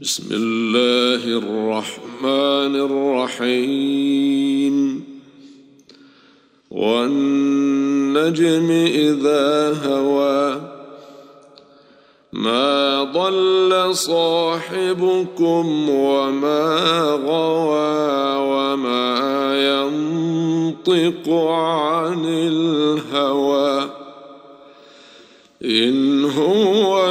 بسم الله الرحمن الرحيم. والنجم إذا هوى ما ضل صاحبكم وما غوى وما ينطق عن الهوى. إن هو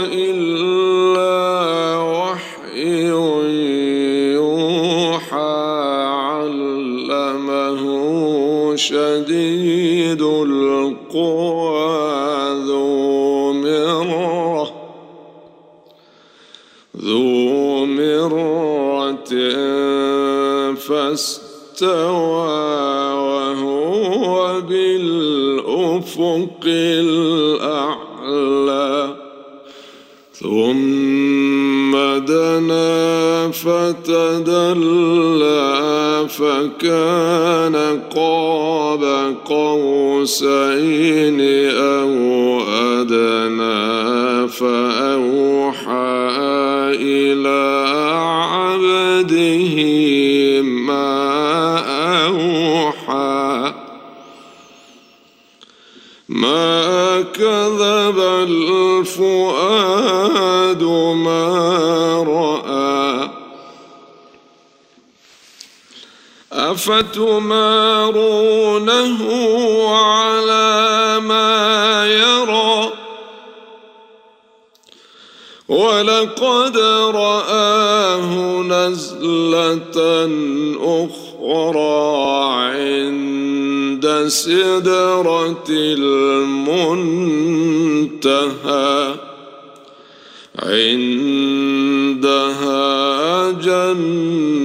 علمه شديد القوى ذو مرة ذو مرة فاستوى وهو بالأفق الأعلى ثم دنا فتدلى فكان قاب قوسين أو أدنى فأوحى إلى عبده ما أوحى. ما كذب الفؤاد ما أفتمارونه على ما يرى؟ ولقد رآه نزلة أخرى عند سدرة المنتهى. عندها جنة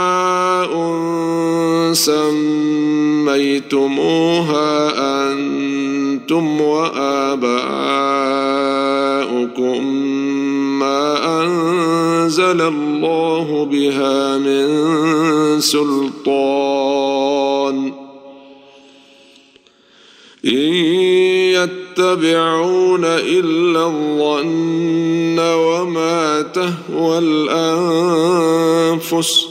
سميتموها أنتم وآباؤكم ما أنزل الله بها من سلطان إن يتبعون إلا الظن وما تهوى الأنفس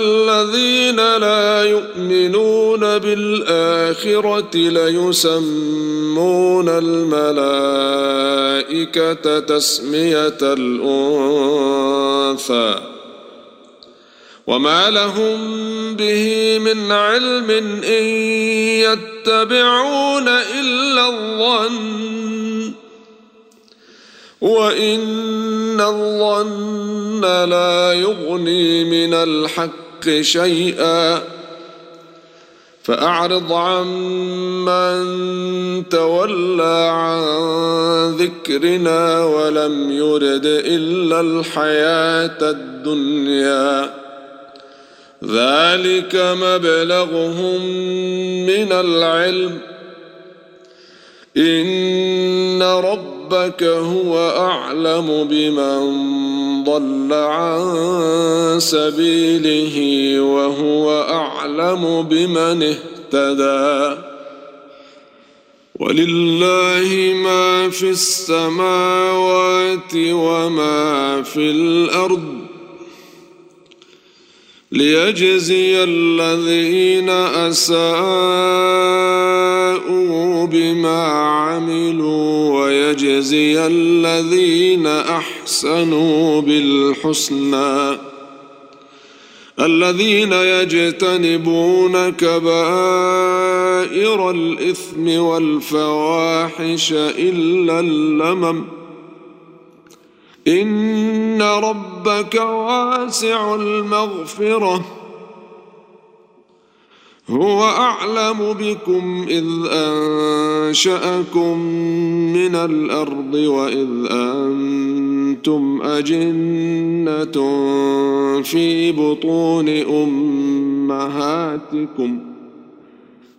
الذين لا يؤمنون بالآخرة ليسمون الملائكة تسمية الأنثى. وما لهم به من علم إن يتبعون إلا الظن. وإن الظن لا يغني من الحق شيئا فأعرض عمن تولى عن ذكرنا ولم يرد إلا الحياة الدنيا. ذلك مبلغهم من العلم. إن ربك هو أعلم بمن ضل عن سبيله وهو أعلم بمن اهتدى. ولله ما في السماوات وما في الأرض. ليجزي الذين أساءوا بما عملوا ويجزي الذين أحسنوا بالحسنى. الذين يجتنبون كبائر الإثم والفواحش إلا اللمم إن ربك واسع المغفرة. هو أعلم بكم إذ أنشأكم من الأرض وإذ أنتم أجنة في بطون أمهاتكم.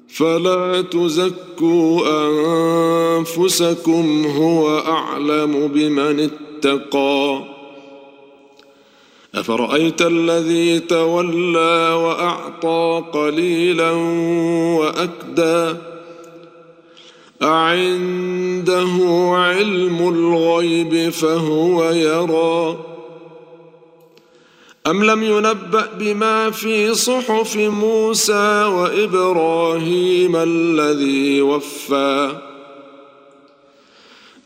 فلا تزكوا أنفسكم هو أعلم بمن اتقى. اتقى. أفرأيت الذي تولى وأعطى قليلا وأكدى؟ أعنده علم الغيب فهو يرى. أم لم ينبأ بما في صحف موسى وإبراهيم الذي وفى؟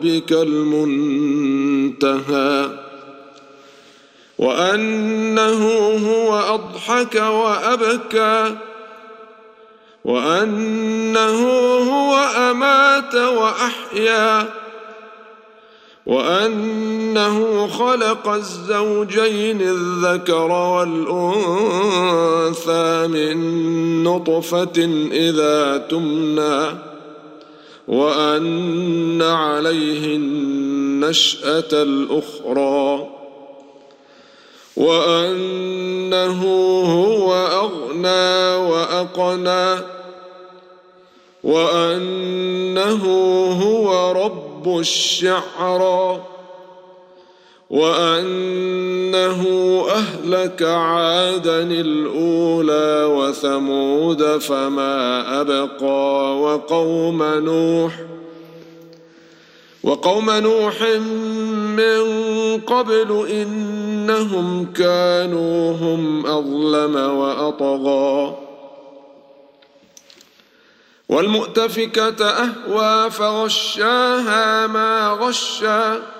ربك المنتهى وأنه هو أضحك وأبكى وأنه هو أمات وأحيا وأنه خلق الزوجين الذكر والأنثى من نطفة إذا تمنى وأن عليه النشأة الأخرى. وأنه هو أغنى وأقنى. وأنه هو رب الشعرى. وأنه أهلك عادا الأولى وثمود فما أبقى وقوم نوح وقوم نوح من قبل إنهم كانوا هم أظلم وأطغى والمؤتفكة أهوى فغشاها ما غشّا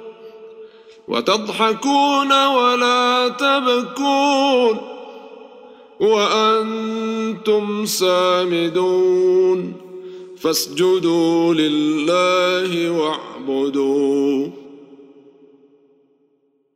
وتضحكون ولا تبكون وأنتم سامدون فاسجدوا لله واعبدوا